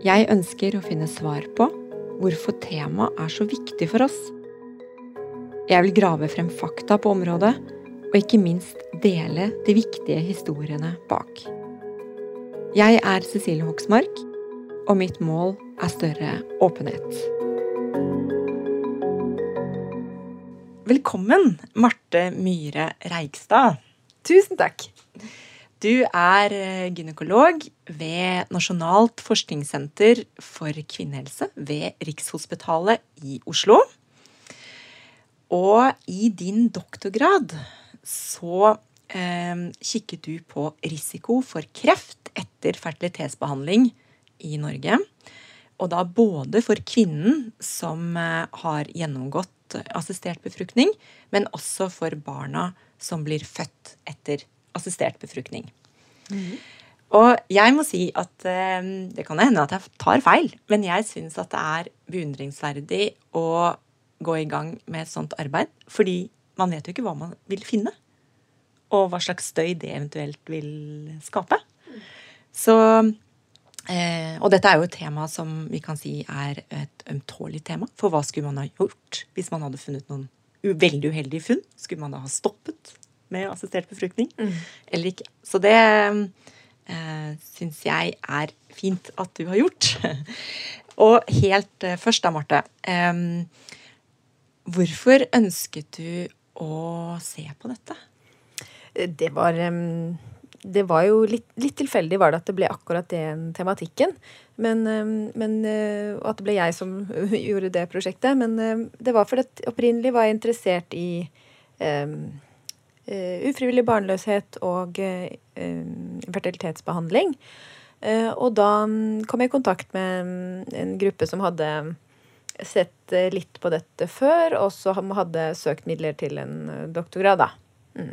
Jeg ønsker å finne svar på hvorfor temaet er så viktig for oss. Jeg vil grave frem fakta på området, og ikke minst dele de viktige historiene bak. Jeg er Cecilie Hoksmark, og mitt mål er større åpenhet. Velkommen, Marte Myhre Reigstad. Tusen takk. Du er eh, gynekolog ved Nasjonalt forskningssenter for kvinnehelse ved Rikshospitalet i Oslo. Og i din doktorgrad så eh, kikket du på risiko for kreft etter fertilitetsbehandling i Norge. Og da både for kvinnen som eh, har gjennomgått assistert befruktning, men også for barna som blir født etter assistert befruktning. Mm. Og jeg må si at eh, det kan hende at jeg tar feil, men jeg syns at det er beundringsverdig å gå i gang med et sånt arbeid. Fordi man vet jo ikke hva man vil finne. Og hva slags støy det eventuelt vil skape. Så eh, Og dette er jo et tema som vi kan si er et ømtålig tema. For hva skulle man ha gjort hvis man hadde funnet noen veldig uheldige funn? Skulle man da ha stoppet? Med assistert befruktning mm. eller ikke. Så det eh, syns jeg er fint at du har gjort. Og helt eh, først da, Marte. Eh, hvorfor ønsket du å se på dette? Det var det var jo litt, litt, tilfeldig var det at det ble akkurat den tematikken. Men, men, eh, og at det ble jeg som gjorde det prosjektet. Men det var fordi at opprinnelig var jeg interessert i um, ufrivillig barnløshet og uh, fertilitetsbehandling. Uh, og da um, kom jeg i kontakt med um, en gruppe som hadde sett litt på dette før, og så hadde søkt midler til en doktorgrad, da. Mm.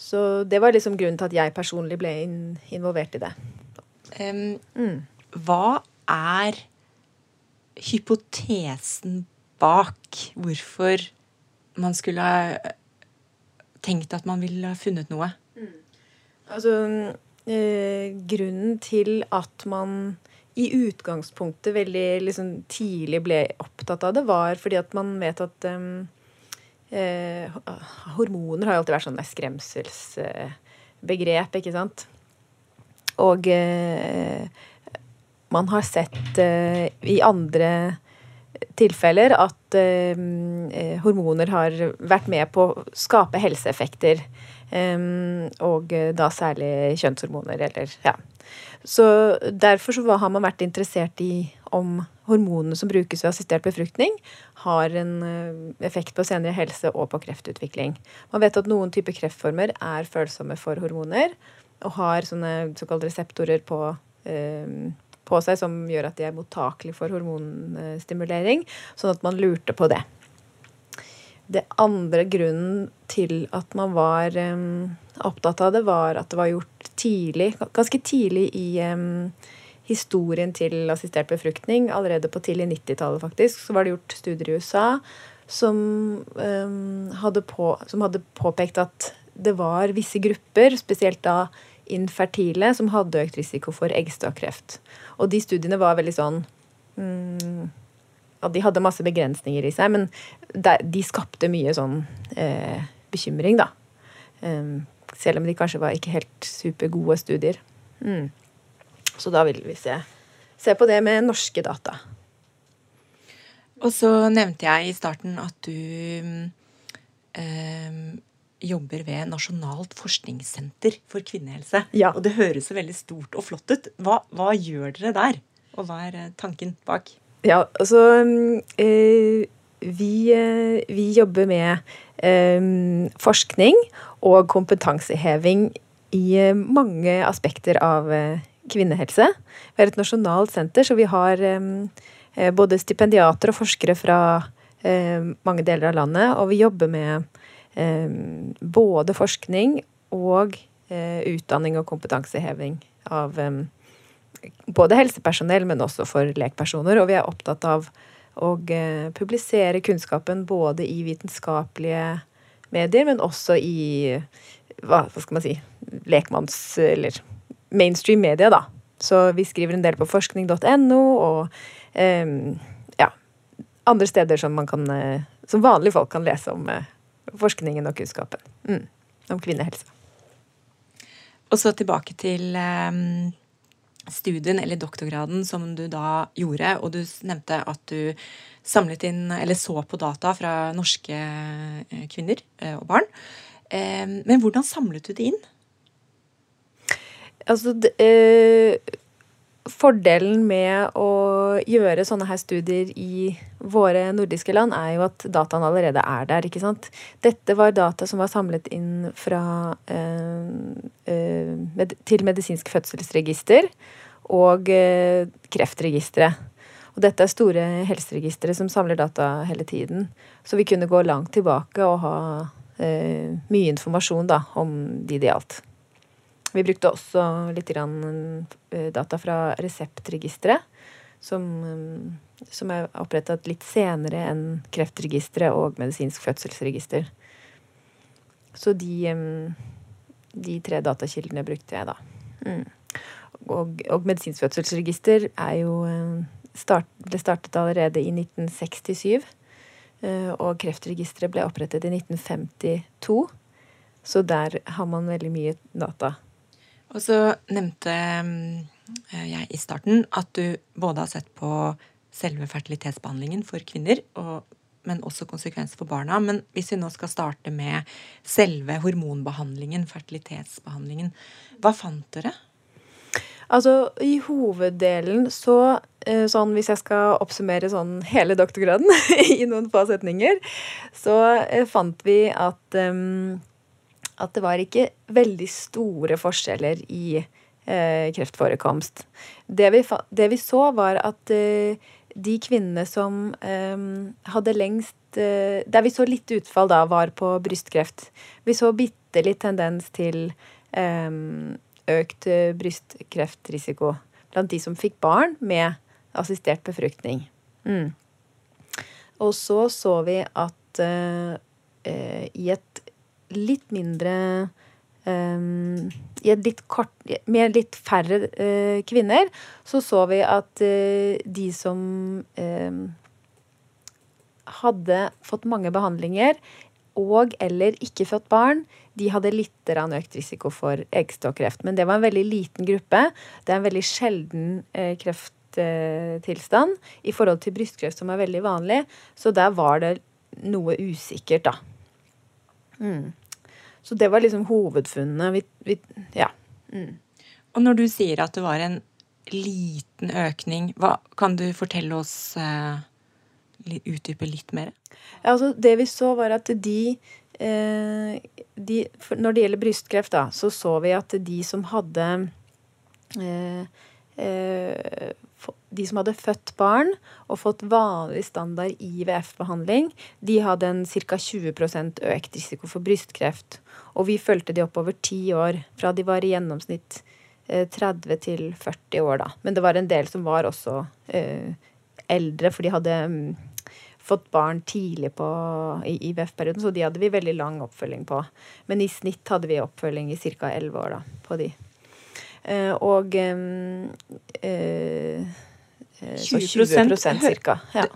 Så det var liksom grunnen til at jeg personlig ble in involvert i det. Um, mm. Hva er hypotesen bak hvorfor man skulle tenkt at man ville funnet noe? Mm. Altså, eh, grunnen til at man i utgangspunktet veldig liksom, tidlig ble opptatt av det, var fordi at man vet at um, eh, Hormoner har jo alltid vært sånn skremselsbegrep, ikke sant? Og eh, man har sett eh, i andre tilfeller at ehm, eh, hormoner har vært med på å skape helseeffekter. Eh, og eh, da særlig kjønnshormoner, eller ja. Så derfor så har man vært interessert i om hormonene som brukes ved assistert befruktning, har en uh, effekt på senere helse og på kreftutvikling. Man vet at noen typer kreftformer er følsomme for hormoner og har sånne såkalte reseptorer på uh, på seg som gjør at de er mottakelige for hormonstimulering. Sånn at man lurte på det. Det andre grunnen til at man var um, opptatt av det, var at det var gjort tidlig, ganske tidlig i um, historien til assistert befruktning. Allerede på tidlig 90-tallet, faktisk, så var det gjort studier i USA som, um, hadde på, som hadde påpekt at det var visse grupper, spesielt da infertile som hadde økt risiko for eggstokkreft. Og de studiene var veldig sånn mm, De hadde masse begrensninger i seg, men de skapte mye sånn eh, bekymring, da. Um, selv om de kanskje var ikke helt supergode studier. Mm. Så da vil vi se se på det med norske data. Og så nevnte jeg i starten at du eh, jobber ved Nasjonalt forskningssenter for kvinnehelse. Ja. Og det høres så veldig stort og flott ut. Hva, hva gjør dere der? Og hva er eh, tanken bak? Ja, altså øh, vi, øh, vi, jobber med øh, forskning og kompetanseheving i mange aspekter av eh, kvinnehelse. Vi er et nasjonalt senter, så vi har både stipendiater og forskere fra mange deler av landet. Og vi jobber med både forskning og utdanning og kompetanseheving av både helsepersonell, men også for lekpersoner. Og vi er opptatt av å publisere kunnskapen både i vitenskapelige medier, men også i hva, skal man si lekmanns... eller mainstream media, da. Så vi skriver en del på forskning.no og eh, ja, andre steder som kan eh, Som vanlige folk kan lese om eh, forskningen og kunnskapen mm, om kvinnehelse. Og så tilbake til um, studien eller doktorgraden som du da gjorde. Og du nevnte at du samlet inn, eller så på data fra norske eh, kvinner og barn. Um, men hvordan samlet du det inn? Altså, det, uh, Fordelen med å gjøre sånne her studier i våre nordiske land, er jo at dataen allerede er der. ikke sant? Dette var data som var samlet inn fra, eh, eh, med, til medisinsk fødselsregister og eh, kreftregisteret. Og dette er store helseregistre som samler data hele tiden. Så vi kunne gå langt tilbake og ha eh, mye informasjon da, om de det gjaldt. Vi brukte også litt eh, data fra Reseptregisteret, som, eh, som er opprettet litt senere enn Kreftregisteret og Medisinsk fødselsregister. Så de, eh, de tre datakildene brukte jeg, da. Mm. Og, og Medisinsk fødselsregister er jo start, ble startet allerede i 1967. Og Kreftregisteret ble opprettet i 1952. Så der har man veldig mye data. Og så nevnte eh, jeg i starten at du både har sett på selve fertilitetsbehandlingen for kvinner, og, men også konsekvenser for barna. Men hvis vi nå skal starte med selve hormonbehandlingen, fertilitetsbehandlingen, hva fant dere? Altså, I hoveddelen så eh, sånn Hvis jeg skal oppsummere sånn hele doktorgraden i noen få setninger, så eh, fant vi at um, at det var ikke veldig store forskjeller i eh, kreftforekomst. Det vi, det vi, så, var at eh, de kvinnene som eh, hadde lengst eh, Der vi så litt utfall da, var på brystkreft. Vi så bitte litt tendens til eh, økt eh, brystkreftrisiko blant de som fikk barn med assistert befruktning. Mm. Og så så vi at i et litt mindre um, litt kort, Med litt færre uh, kvinner så så vi at uh, de som um, hadde fått mange behandlinger og eller ikke fått barn, de hadde litt økt risiko for eggstokkreft. Men det var en veldig liten gruppe. Det er en veldig sjelden uh, krefttilstand i forhold til brystkreft, som er veldig vanlig. Så der var det noe usikkert, da. Mm. Så det var liksom hovedfunnet. Vi, vi, ja. Mm. Og når du sier at det var en liten økning, hva, kan du fortelle oss uh, Utdype litt mer? Ja, altså det vi så, var at de, uh, de Når det gjelder brystkreft, da, så så vi at de som hadde eh, eh de som hadde født barn og fått vanlig standard IVF-behandling, de hadde en ca. 20% økt risiko for brystkreft. Og vi fulgte de opp over ti år, fra de var i gjennomsnitt 30 eh, til 40 år, da. Men det var en del som var også eh, eldre, for de hadde um, fått barn tidlig på, i IVF-perioden, så de hadde vi veldig lang oppfølging på. Men i snitt hadde vi oppfølging i ca. 11 år da, på de. Eh, og eh, så 20% ca. Ja.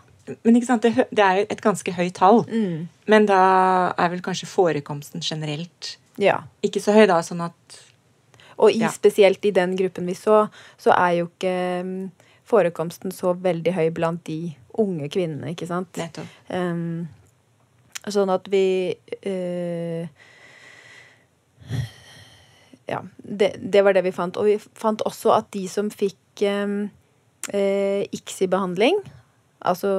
Men ikke sant, det, det, er jo et ganske høyt tall. Mm. Men da er vel kanskje forekomsten generelt ja. ikke så høy, da, sånn at Og i, ja. spesielt i den gruppen vi så, så er jo ikke mm, forekomsten så veldig høy blant de unge kvinnene, ikke sant. Nettopp. Um, sånn at vi uh, Ja, det, det, var det vi fant. Og vi fant også at de som fikk um, uh, ICSI-behandling, altså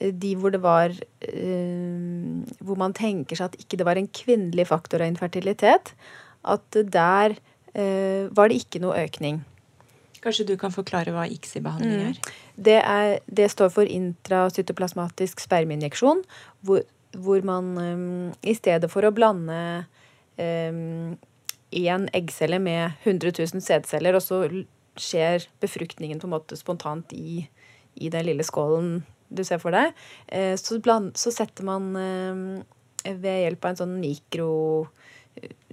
de hvor det var eh, Hvor man tenker seg at ikke det var en kvinnelig faktor av infertilitet, at der eh, var det ikke noe økning. Kanskje du kan forklare hva ICSI-behandling er? Mm. Det, er? det, står for intracytoplasmatisk spermeinjeksjon, hvor, hvor man um, i stedet for å blande én um, eggcelle med 100 000 sædceller, og så skjer befruktningen på en måte spontant i, i den lille skålen du ser for deg, eh, så, bland, så, setter man eh, ved hjelp av en sånn mikro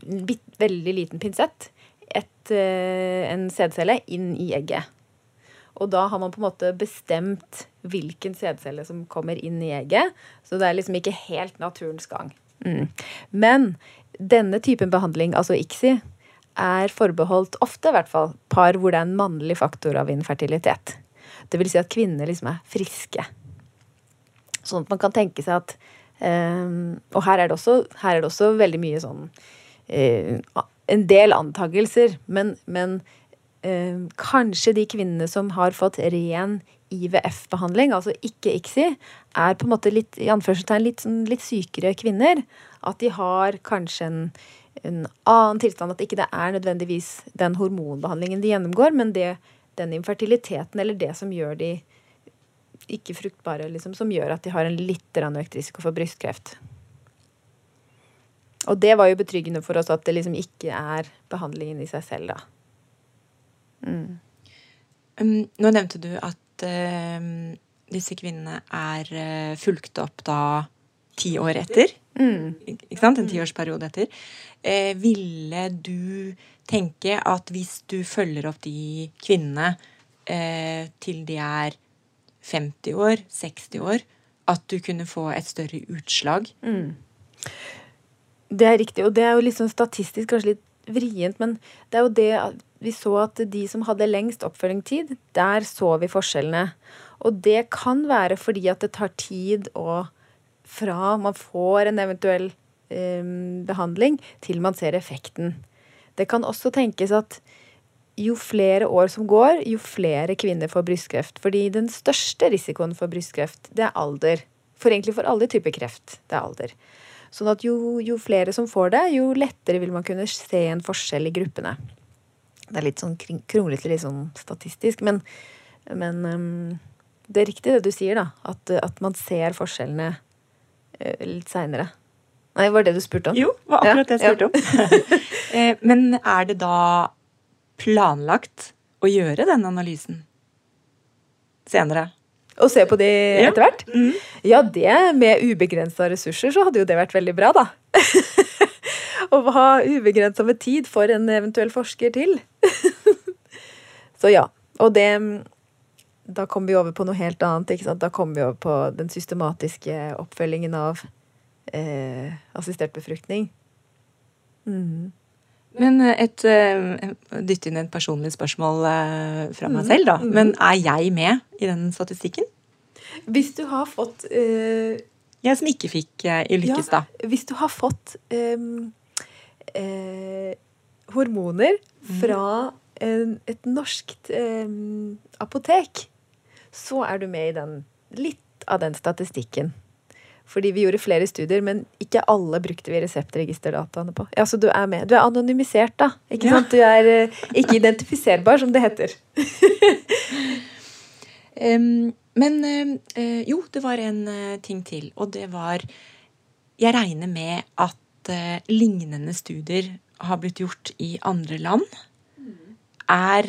bit, Veldig liten pinsett et, eh, en sædcelle inn i egget. Og da har man på en måte bestemt hvilken sædcelle som kommer inn i egget. Så det er liksom ikke helt naturens gang. Mm. Men denne typen behandling, altså ICSI, er forbeholdt ofte i hvert fall par hvor det er en mannlig faktor av infertilitet. Det vil si at kvinner liksom er friske. Sånn at man kan tenke seg at um, Og her er, også, her er det også veldig mye sånn uh, En del antagelser, men, men uh, kanskje de kvinnene som har fått ren IVF-behandling, altså ikke ICSI, er på en måte litt, i litt, sånn, litt sykere kvinner. At de har kanskje en, en annen tilstand. At ikke det er nødvendigvis den hormonbehandlingen de gjennomgår, men det, den infertiliteten eller det som gjør de ikke fruktbare, liksom, som gjør at de har en litt økt risiko for brystkreft. Og det var jo betryggende for oss at det liksom ikke er behandlingen i seg selv, da. Mm. Um, nå nevnte du at uh, disse kvinnene er uh, fulgt opp da ti år etter. Mm. Ikke sant? En tiårsperiode etter. eh, ville du tenke at hvis du følger opp de kvinnene eh, til de er 50 år, 60 år, at du kunne få et større utslag. Mm. Det er riktig, og det er jo litt sånn statistisk kanskje litt vrient, men det er jo det vi så at de som hadde lengst oppfølgingstid, der så vi forskjellene. Og det kan være fordi at det tar tid å fra man får en eventuell um, behandling, til man ser effekten. Det kan også tenkes at jo flere år som går, jo flere kvinner får brystkreft. Fordi den største risikoen for brystkreft, det er alder. For egentlig for alle typer kreft. Det er alder. Sånn at jo, jo, flere som får det, jo lettere vil man kunne se en forskjell i gruppene. Det er litt sånn kronglete, litt sånn statistisk, men, men um, det er riktig det du sier, da. At, at man ser forskjellene litt seinere. Nei, var det du spurte om? Jo, det var akkurat det jeg spurte ja. om. Eh, men er det da planlagt å gjøre den analysen senere? Å se på de ja. etter hvert? Mm. Ja, det med ubegrensa ressurser, så hadde jo det vært veldig bra, da. Å ha ubegrensa med tid for en eventuell forsker til. så ja. Og det Da kommer vi over på noe helt annet. Da kommer vi over på den systematiske oppfølgingen av eh, assistert befruktning. Mm. Men eh, et uh, Dytte inn et personlig spørsmål uh, fra meg selv, da. Mm. Men er jeg med i den statistikken? Hvis du har fått uh, Jeg som ikke fikk uh, i Lykkes, ja. Hvis du har fått um, hormoner mm. fra en, et norskt apotek, så er du med i den, litt av den statistikken. Fordi vi gjorde flere studier, men ikke alle brukte vi reseptregisterdataene på. Ja, Så du er med. Du er anonymisert, da. Ikke ja. sant? Du er uh, ikke identifiserbar, som det heter. um, men uh, jo, det var en uh, ting til, og det var Jeg regner med at lignende studier har blitt gjort i andre land. Mm. Er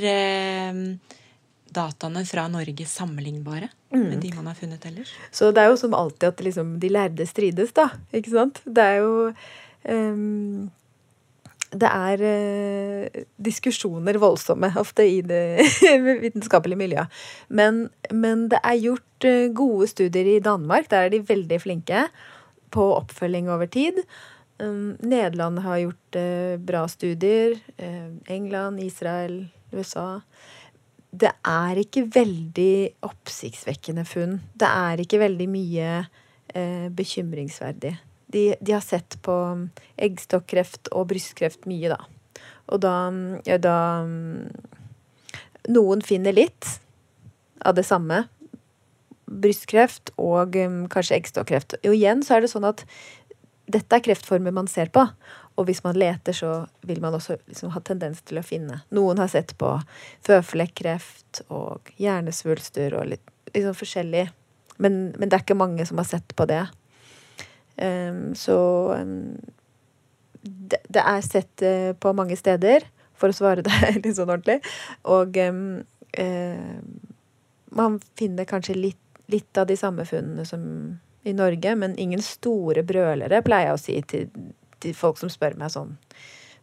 dataene fra Norge sammenlignbare mm. med de man har funnet ellers? Så det er jo som alltid at liksom, de lærde strides, da. Ikke sant? Det er jo um, det er uh, diskusjoner voldsomme ofte i det vitenskapelige miljøet. Men, men, det er gjort uh, gode studier i Danmark. Der er de veldig flinke på oppfølging over tid. Um, Nederland har gjort uh, bra studier. England, Israel, USA. Det er ikke veldig oppsiktsvekkende funn. Det er ikke veldig mye eh, bekymringsverdig. De, de, har sett på eggstokkreft og brystkreft mye, da. Og da, ja, da Noen finner litt av det samme. Brystkreft og um, kanskje eggstokkreft. Og igjen så er det sånn at dette er kreftformer man ser på. Og hvis man leter, så vil man også liksom ha tendens til å finne. Noen har sett på føflekkreft og hjernesvulster og litt liksom forskjellig. Men, men, det er ikke mange som har sett på det. Um, så um, det, det, er sett uh, på mange steder, for å svare deg litt sånn ordentlig. Og um, uh, man finner kanskje litt, litt av de samme funnene som i Norge, men ingen store brølere, pleier jeg å si til til folk som spør meg sånn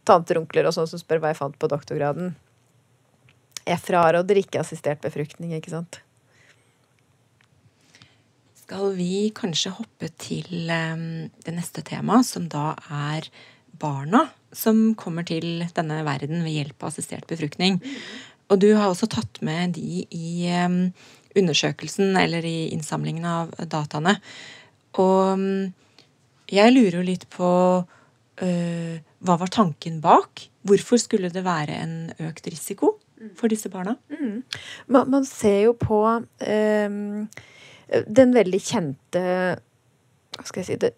Tanter, onkler og sånn som spør hva jeg fant på doktorgraden. Jeg fraråder ikke assistert befruktning, ikke sant? Skal vi kanskje hoppe til um, det neste temaet, som da er barna som kommer til denne verden ved hjelp av assistert befruktning. Og du har også tatt med de i um, undersøkelsen eller i innsamlingen av dataene. Og um, jeg lurer jo litt på hva var tanken bak? Hvorfor skulle det være en økt risiko for disse barna? Mm. Man, man, ser jo på eh, den veldig kjente Hva skal jeg si det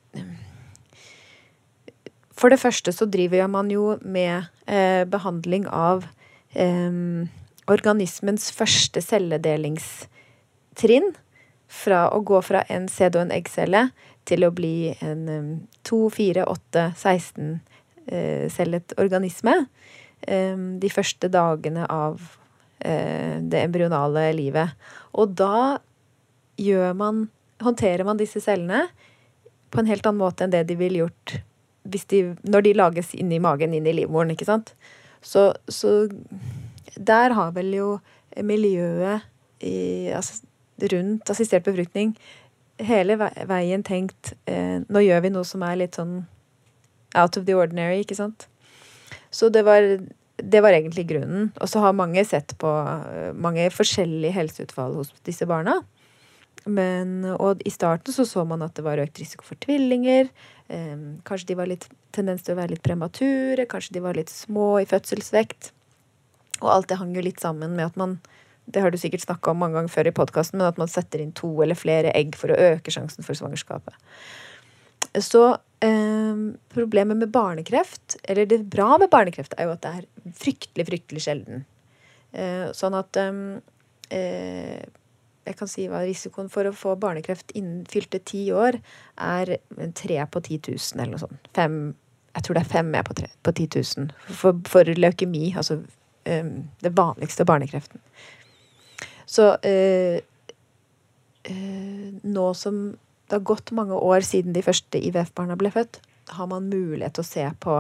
For det første så driver man jo med eh, behandling av eh, organismens første celledelingstrinn. Fra å gå fra en sæd og en eggcelle til å bli en 2, 4, 8, 16-cellet organisme de første dagene av eh, det embryonale livet. Og da man Håndterer man disse cellene på en helt annen måte enn det de ville gjort de, når de lages inn i magen, inn i livmoren, ikke sant? Så, så der har vel jo miljøet i, altså, rundt assistert befruktning hele veien tenkt eh, Nå gjør vi noe som er litt sånn out of the ordinary, ikke sant? Så det var, det var egentlig grunnen. Og så har mange sett på uh, mange forskjellige helseutfall hos disse barna. Men, og i starten så, så man at det var økt risiko for tvillinger. Eh, kanskje de var litt tendens til å være litt premature. Kanskje de var litt små i fødselsvekt. Og alt det hang jo litt sammen med at man det har du sikkert snakka om mange ganger før i podkasten, men at man setter inn to eller flere egg for å øke sjansen for svangerskapet. Så eh, problemet med barnekreft, eller det bra med barnekreft, er jo at det er fryktelig, fryktelig sjelden. Eh, sånn at eh, jeg kan si hva risikoen for å få barnekreft innen fylte ti år er tre på 10 000 eller noe sånt. Fem, jeg tror det er fem med på, 10 000 for, for leukemi, altså um, det vanligste barnekreften. Så eh, eh, nå som det har gått mange år siden de første IVF-barna ble født, har man mulighet til å se på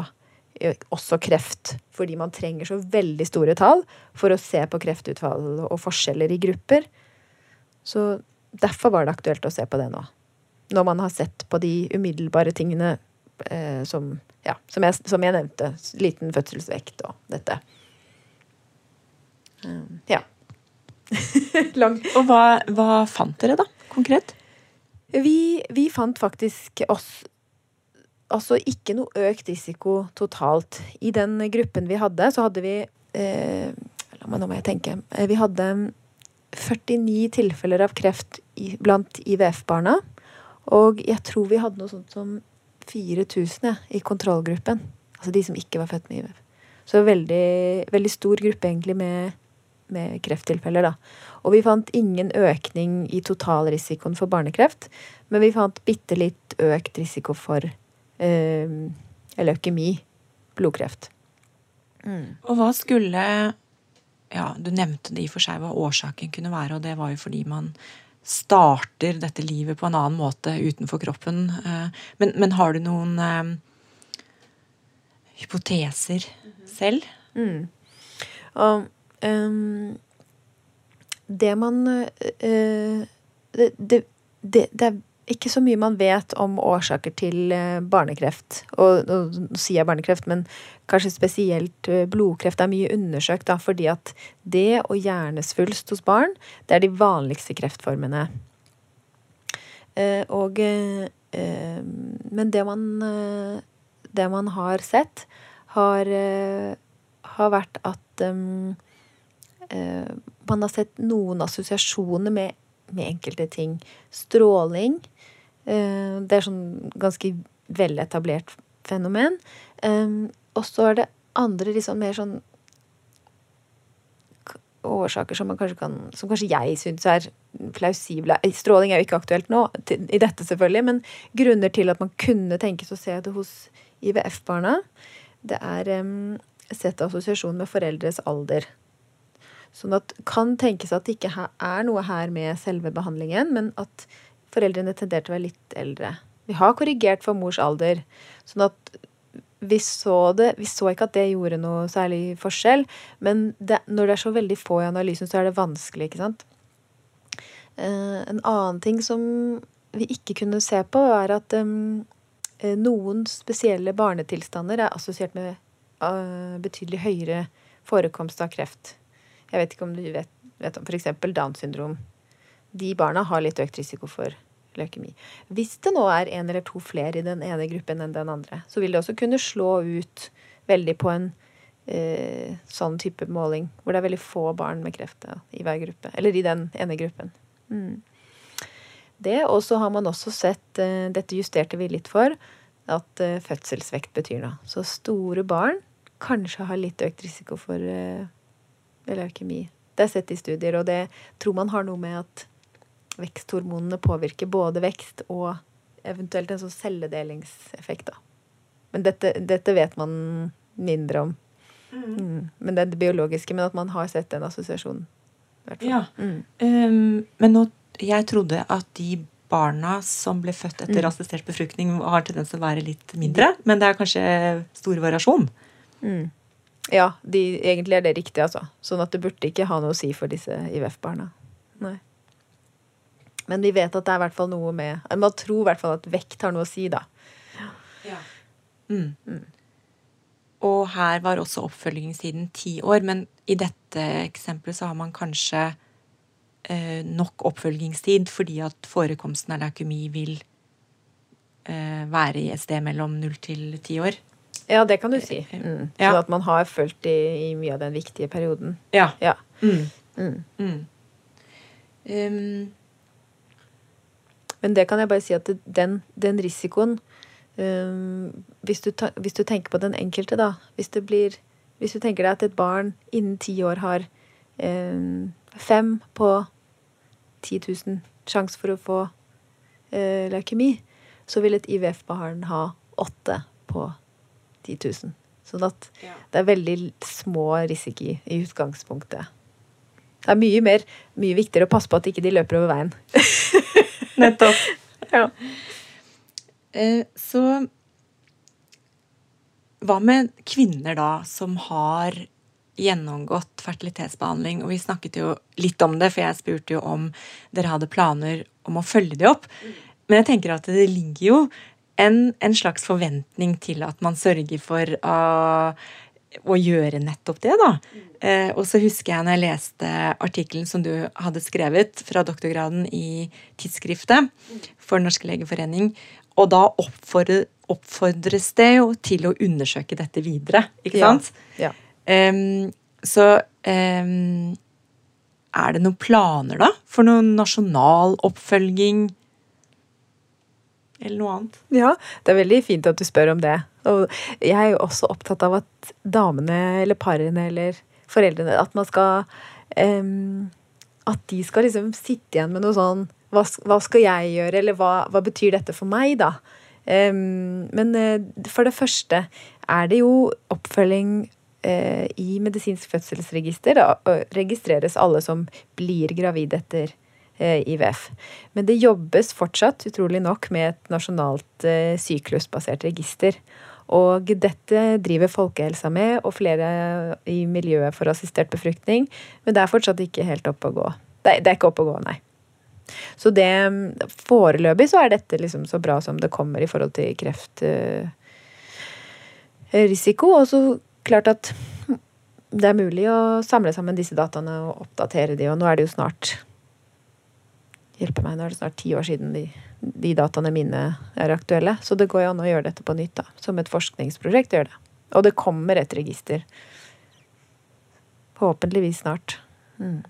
eh, også kreft, fordi man trenger så veldig store tall for å se på kreftutfall og forskjeller i grupper. Så derfor var det aktuelt å se på det nå. Når man har sett på de umiddelbare tingene eh, som, ja, som, jeg, som, jeg, nevnte. Liten fødselsvekt og dette. Um, ja. Lang. Og hva, hva, fant dere, da, konkret? Vi, vi fant faktisk oss altså ikke noe økt risiko totalt. I den gruppen vi hadde, så hadde vi eh, Nå må jeg tenke. Eh, vi hadde 49 tilfeller av kreft i, blant IVF-barna. Og jeg tror vi hadde noe sånt som 4000 i kontrollgruppen. Altså de som ikke var født med IVF. Så veldig, veldig stor gruppe egentlig med med krefttilfeller. Da. Og vi fant ingen økning i totalrisikoen for barnekreft, men vi fant bitte litt økt risiko for eh, leukemi, blodkreft. Mm. Og hva skulle Ja, du nevnte det i og for seg hva årsaken kunne være, og det var jo fordi man starter dette livet på en annen måte utenfor kroppen. Eh, men, men har du noen eh, hypoteser selv? Mm. Og um, Det man uh, det, det, det, det, er ikke så mye man vet om årsaker til eh, barnekreft. Og nå sier jeg barnekreft, men kanskje spesielt eh, blodkreft er mye undersøkt, da, fordi at det og hjernesvulst hos barn, det er de vanligste kreftformene. Og Men det man, det man har sett, har, har vært at um, man har sett noen assosiasjoner med med enkelte ting. Stråling. Eh, det er sånn ganske veletablert fenomen. Eh, og så er det andre liksom mer sånn årsaker som man kanskje kan Som kanskje jeg syns er plausible. Stråling er jo ikke aktuelt nå, i dette selvfølgelig, men grunner til at man kunne tenkes å se det hos IVF-barna, det er um, sett assosiasjon med foreldres alder. Sånn at kan tenkes at det ikke er noe her med selve behandlingen, men at foreldrene tenderte å være litt eldre. Vi har korrigert for mors alder, sånn at vi så det Vi så ikke at det gjorde noe særlig forskjell, men det, når det er så veldig få i analysen, så er det vanskelig, ikke sant. Uh, en annen ting som vi ikke kunne se på, er at um, noen spesielle barnetilstander er assosiert med uh, betydelig høyere forekomst av kreft. Jeg vet ikke om du vet, vet om f.eks. Downs syndrom. De barna har litt økt risiko for leukemi. Hvis det nå er en eller to flere i den ene gruppen enn den andre, så vil det også kunne slå ut veldig på en eh, sånn type måling, hvor det er veldig få barn med kreft ja, i hver gruppe. Eller i den ene gruppen. Mm. Det, Og så har man også sett, eh, dette justerte vi litt for, at eh, fødselsvekt betyr noe. Så store barn kanskje har litt økt risiko for eller leukemi. Det er sett i studier, og det tror man har noe med at veksthormonene påvirker både vekst og eventuelt en sånn celledelingseffekt. Da. Men dette, dette, vet man mindre om. Mm. Mm. Men det er det biologiske. Men at man har sett den assosiasjonen. Ja. Mm. Um, men nå, jeg trodde at de barna som ble født etter mm. assistert befruktning, har tendens til å være litt mindre. Men det er kanskje stor variasjon. Mm. Ja, de, egentlig er det riktig, altså. Sånn at det burde ikke ha noe å si for disse IVF-barna. Nei. Men vi vet at det er i hvert fall noe med Man tror i hvert fall at vekt har noe å si, da. Ja. Mm. Mm. Og her var også oppfølgingstiden ti år, men i dette eksempelet så har man kanskje eh, nok oppfølgingstid fordi at forekomsten av leukemi vil eh, være i et sted mellom null til ti år. Ja, det kan du si. Mm. Ja. Sånn at man har fulgt i, i, mye av den viktige perioden. Ja. ja. Mm. Mm. Um. Men det kan jeg bare si at den, den risikoen um, hvis, du ta, hvis, du tenker på den enkelte, da hvis, blir, hvis, du tenker deg at et barn innen ti år har um, fem på 10 000 sjanse for å få uh, leukemi, så vil et IVF-barn ha åtte på 10 10 000. Sånn at ja. det er veldig små risiko i utgangspunktet. Det er mye mer, mye viktigere å passe på at ikke de løper over veien. Nettopp. ja. Eh, så hva med kvinner da som har gjennomgått fertilitetsbehandling? Og vi snakket jo litt om det, for jeg spurte jo om dere hadde planer om å følge de opp. Mm. Men jeg tenker at det ligger jo en, en slags forventning til at man sørger for å, å gjøre nettopp det, da. Eh, og så husker jeg når jeg leste artikkelen som du hadde skrevet fra doktorgraden i tidsskriftet for Norske legeforening, og da oppfordre, oppfordres det jo til å undersøke dette videre, ikke sant? Ja. ja. Um, så um, er det noen planer, da, for noen nasjonal oppfølging? Eller noe annet. Ja, det er veldig fint at du spør om det. Og jeg er jo også opptatt av at damene eller parene eller foreldrene At man skal um, At de skal liksom sitte igjen med noe sånn hva, hva skal jeg gjøre, eller hva, hva, betyr dette for meg, da? Um, men uh, for det første er det jo oppfølging uh, i medisinsk fødselsregister. Da registreres alle som blir gravide etter Eh, IVF. Men det jobbes fortsatt, utrolig nok, med et nasjonalt eh, syklusbasert register. Og dette driver folkehelsa med, og flere i miljøet for assistert befruktning. Men det er fortsatt ikke helt oppe å gå. Det er, ikke oppe å gå, nei. Så det Foreløpig så er dette liksom så bra som det kommer i forhold til kreftrisiko. Og så klart at det er mulig å samle sammen disse dataene og oppdatere de, og nå er det jo snart Hjelpe meg, nå er det snart ti år siden de, de dataene mine er aktuelle. Så det går jo an å gjøre dette på nytt, da. Som et forskningsprosjekt gjør det. Og det kommer et register. Forhåpentligvis snart. Mm.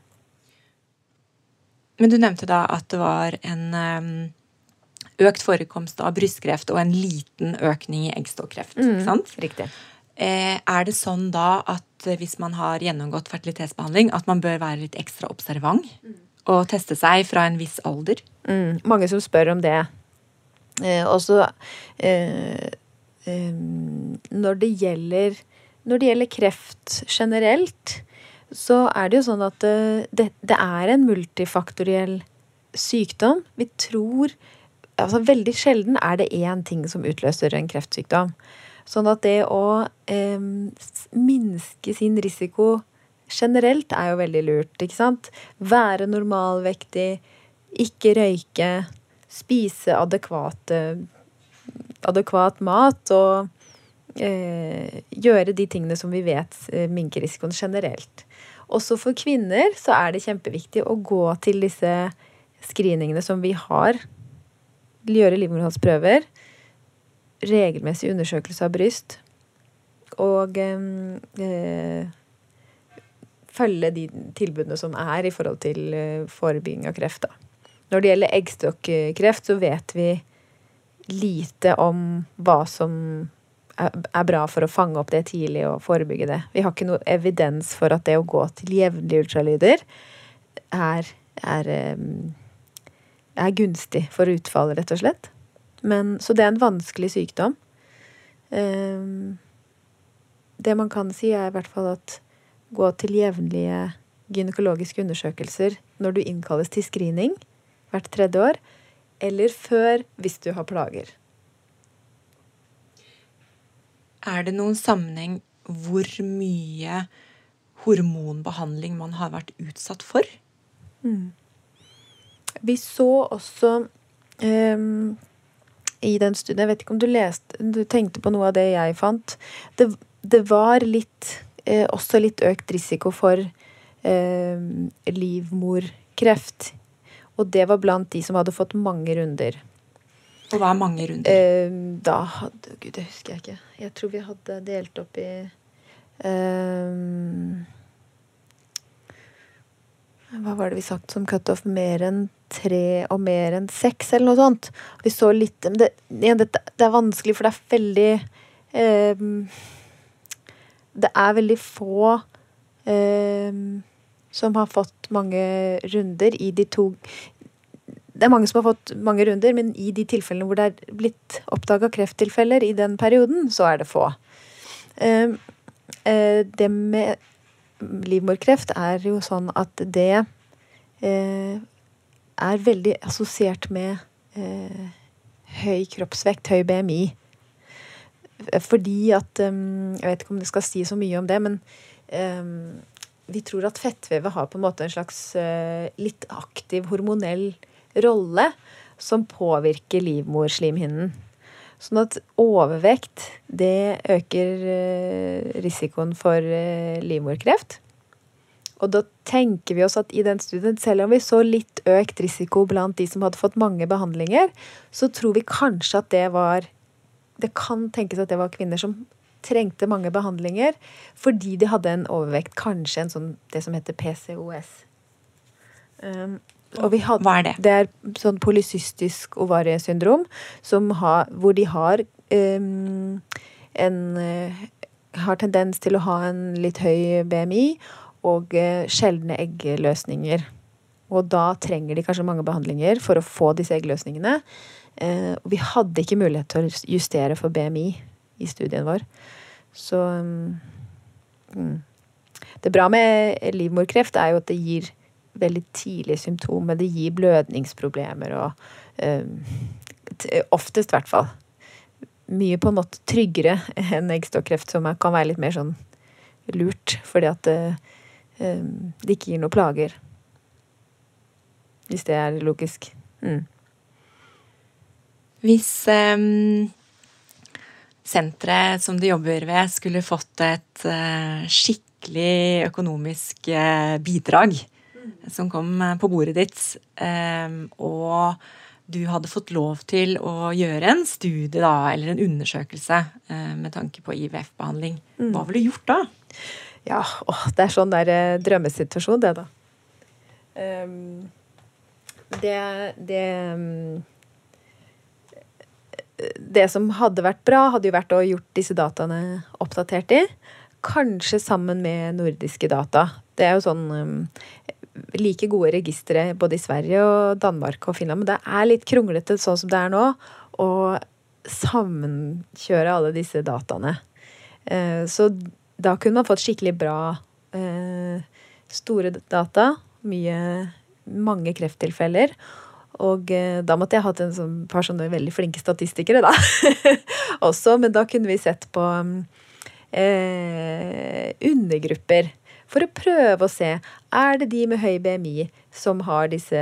Men du nevnte da at det var en økt forekomst av brystkreft og en liten økning i eggstokkreft. Mm, ikke sant? Riktig. Eh, er det sånn da at hvis man har gjennomgått fertilitetsbehandling, at man bør være litt ekstra observant mm. Og teste seg fra en viss alder? Mm, mange som spør om det. Eh, også eh, eh, når, det gjelder, når det gjelder kreft generelt, så er det jo sånn at eh, det, det er en multifaktoriell sykdom. Vi tror Altså veldig sjelden er det én ting som utløser en kreftsykdom. Sånn at det å eh, minske sin risiko generelt er jo veldig lurt, ikke sant? Være normalvektig, ikke røyke, spise adekvate adekvat mat og eh, gjøre de tingene som vi vet eh, minker risikoen generelt. Også for kvinner så er det kjempeviktig å gå til disse screeningene som vi har. Gjøre livmorhalsprøver. Regelmessig undersøkelse av bryst. Og eh, følge de tilbudene som er i forhold til eh, forebygging av kreft. Da. Når det gjelder eggstokkreft, så vet vi lite om hva som er bra for å fange opp det tidlig og forebygge det. Vi har ikke noe evidens for at det å gå til jevnlige ultralyder er, er, er gunstig for utfallet, rett og slett. Men, så det er en vanskelig sykdom. Det man kan si, er i hvert fall at gå til jevnlige gynekologiske undersøkelser når du innkalles til screening hvert tredje år, eller før hvis du har plager. Er det noen sammenheng hvor mye hormonbehandling man har vært utsatt for? Mm. Vi så også um, i den studien Jeg vet ikke om du leste Du tenkte på noe av det jeg fant. Det, det var litt eh, også litt økt risiko for eh, livmorkreft. Og det var blant de som hadde fått mange runder. Og hva er mange runder? Eh, da hadde Gud, det husker jeg ikke. Jeg tror vi hadde delt opp i eh, Hva var det vi sagt som cutoff? Mer enn tre og mer enn seks, eller noe sånt. Vi så litt Men det, det, det er vanskelig, for det er veldig eh, Det er veldig få eh, som har fått mange runder i de to det er mange som har fått mange runder, men i de tilfellene hvor det er blitt oppdaga krefttilfeller i den perioden, så er det få. Ehm, eh, det med livmorkreft er jo sånn at det eh, er veldig assosiert med eh, høy kroppsvekt, høy BMI. Fordi at Jeg vet ikke om det skal si så mye om det, men vi tror at fettvevet har på en måte en slags litt aktiv hormonell rolle som påvirker livmorslimhinnen. Sånn at overvekt, det øker eh, risikoen for eh, livmorkreft. Og da tenker vi oss at i den studien, selv om vi så litt økt risiko blant de som hadde fått mange behandlinger, så tror vi kanskje at det var Det kan tenkes at det var kvinner som trengte mange behandlinger fordi de hadde en overvekt, kanskje en sånn det som heter PCOS. Um, hadde, Hva er det? Det er sånn polysystisk ovariesyndrom hvor de har um, en uh, har tendens til å ha en litt høy BMI og uh, sjeldne eggløsninger. Og da trenger de kanskje mange behandlinger for å få disse eggløsningene. Uh, vi hadde ikke mulighet til å justere for BMI i studien vår. Så um, mm. Det bra med livmorkreft er jo at det gir veldig tidlige symptomer. Det gir blødningsproblemer og uh, Oftest, i hvert fall. Mye på en måte tryggere enn eggstokkreft, som kan være litt mer sånn lurt, fordi at det, um, det ikke gir noe plager. Hvis det er logisk. Mm. Hvis um, senteret som du jobber ved, skulle fått et uh, skikkelig økonomisk uh, bidrag mm. som kom på bordet ditt, um, og du hadde fått lov til å gjøre en studie da, eller en undersøkelse med tanke på IVF-behandling, mm. hva ville du gjort da? Ja, å, det er sånn der drømmesituasjon, det, da. Um, det, det um, det som hadde vært bra, hadde jo vært å gjort disse dataene oppdatert i. Kanskje sammen med nordiske data. Det er jo sånn um, like gode registre både i Sverige og Danmark og Finland. Men det er litt kronglete sånn som det er nå, å sammenkjøre alle disse dataene. Uh, så da kunne man fått skikkelig bra uh, store data. Mye, mange krefttilfeller. Og eh, da måtte jeg hatt en sånn par sånne veldig flinke statistikere, da. Også, men da kunne vi sett på eh, undergrupper. For å prøve å se er det de med høy BMI som har disse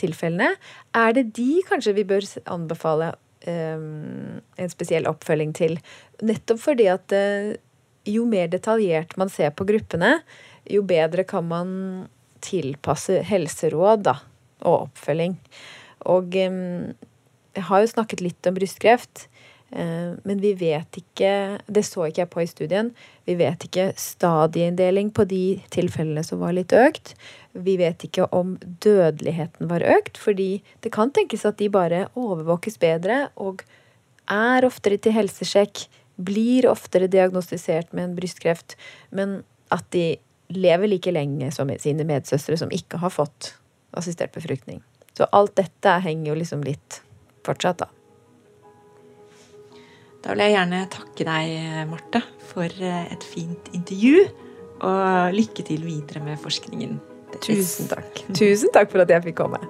tilfellene. Er det de kanskje vi bør anbefale eh, en spesiell oppfølging til? Nettopp fordi at eh, jo mer detaljert man ser på gruppene, jo bedre kan man tilpasse helseråd, da og oppfølging. Og jeg har jo snakket litt om brystkreft. Eh, men vi vet ikke Det så ikke jeg på i studien. Vi vet ikke stadieinndeling på de tilfellene som var litt økt. Vi vet ikke om dødeligheten var økt, fordi det kan tenkes at de bare overvåkes bedre og er oftere til helsesjekk, blir oftere diagnostisert med en brystkreft, men at de lever like lenge som sine medsøstre som ikke har fått assistert befruktning. Så alt dette henger jo liksom litt fortsatt, da. Da vil jeg gjerne takke deg, Marte, for eh, et fint intervju. Og lykke til videre med forskningen. Tusen takk. Tusen takk for at jeg fikk komme.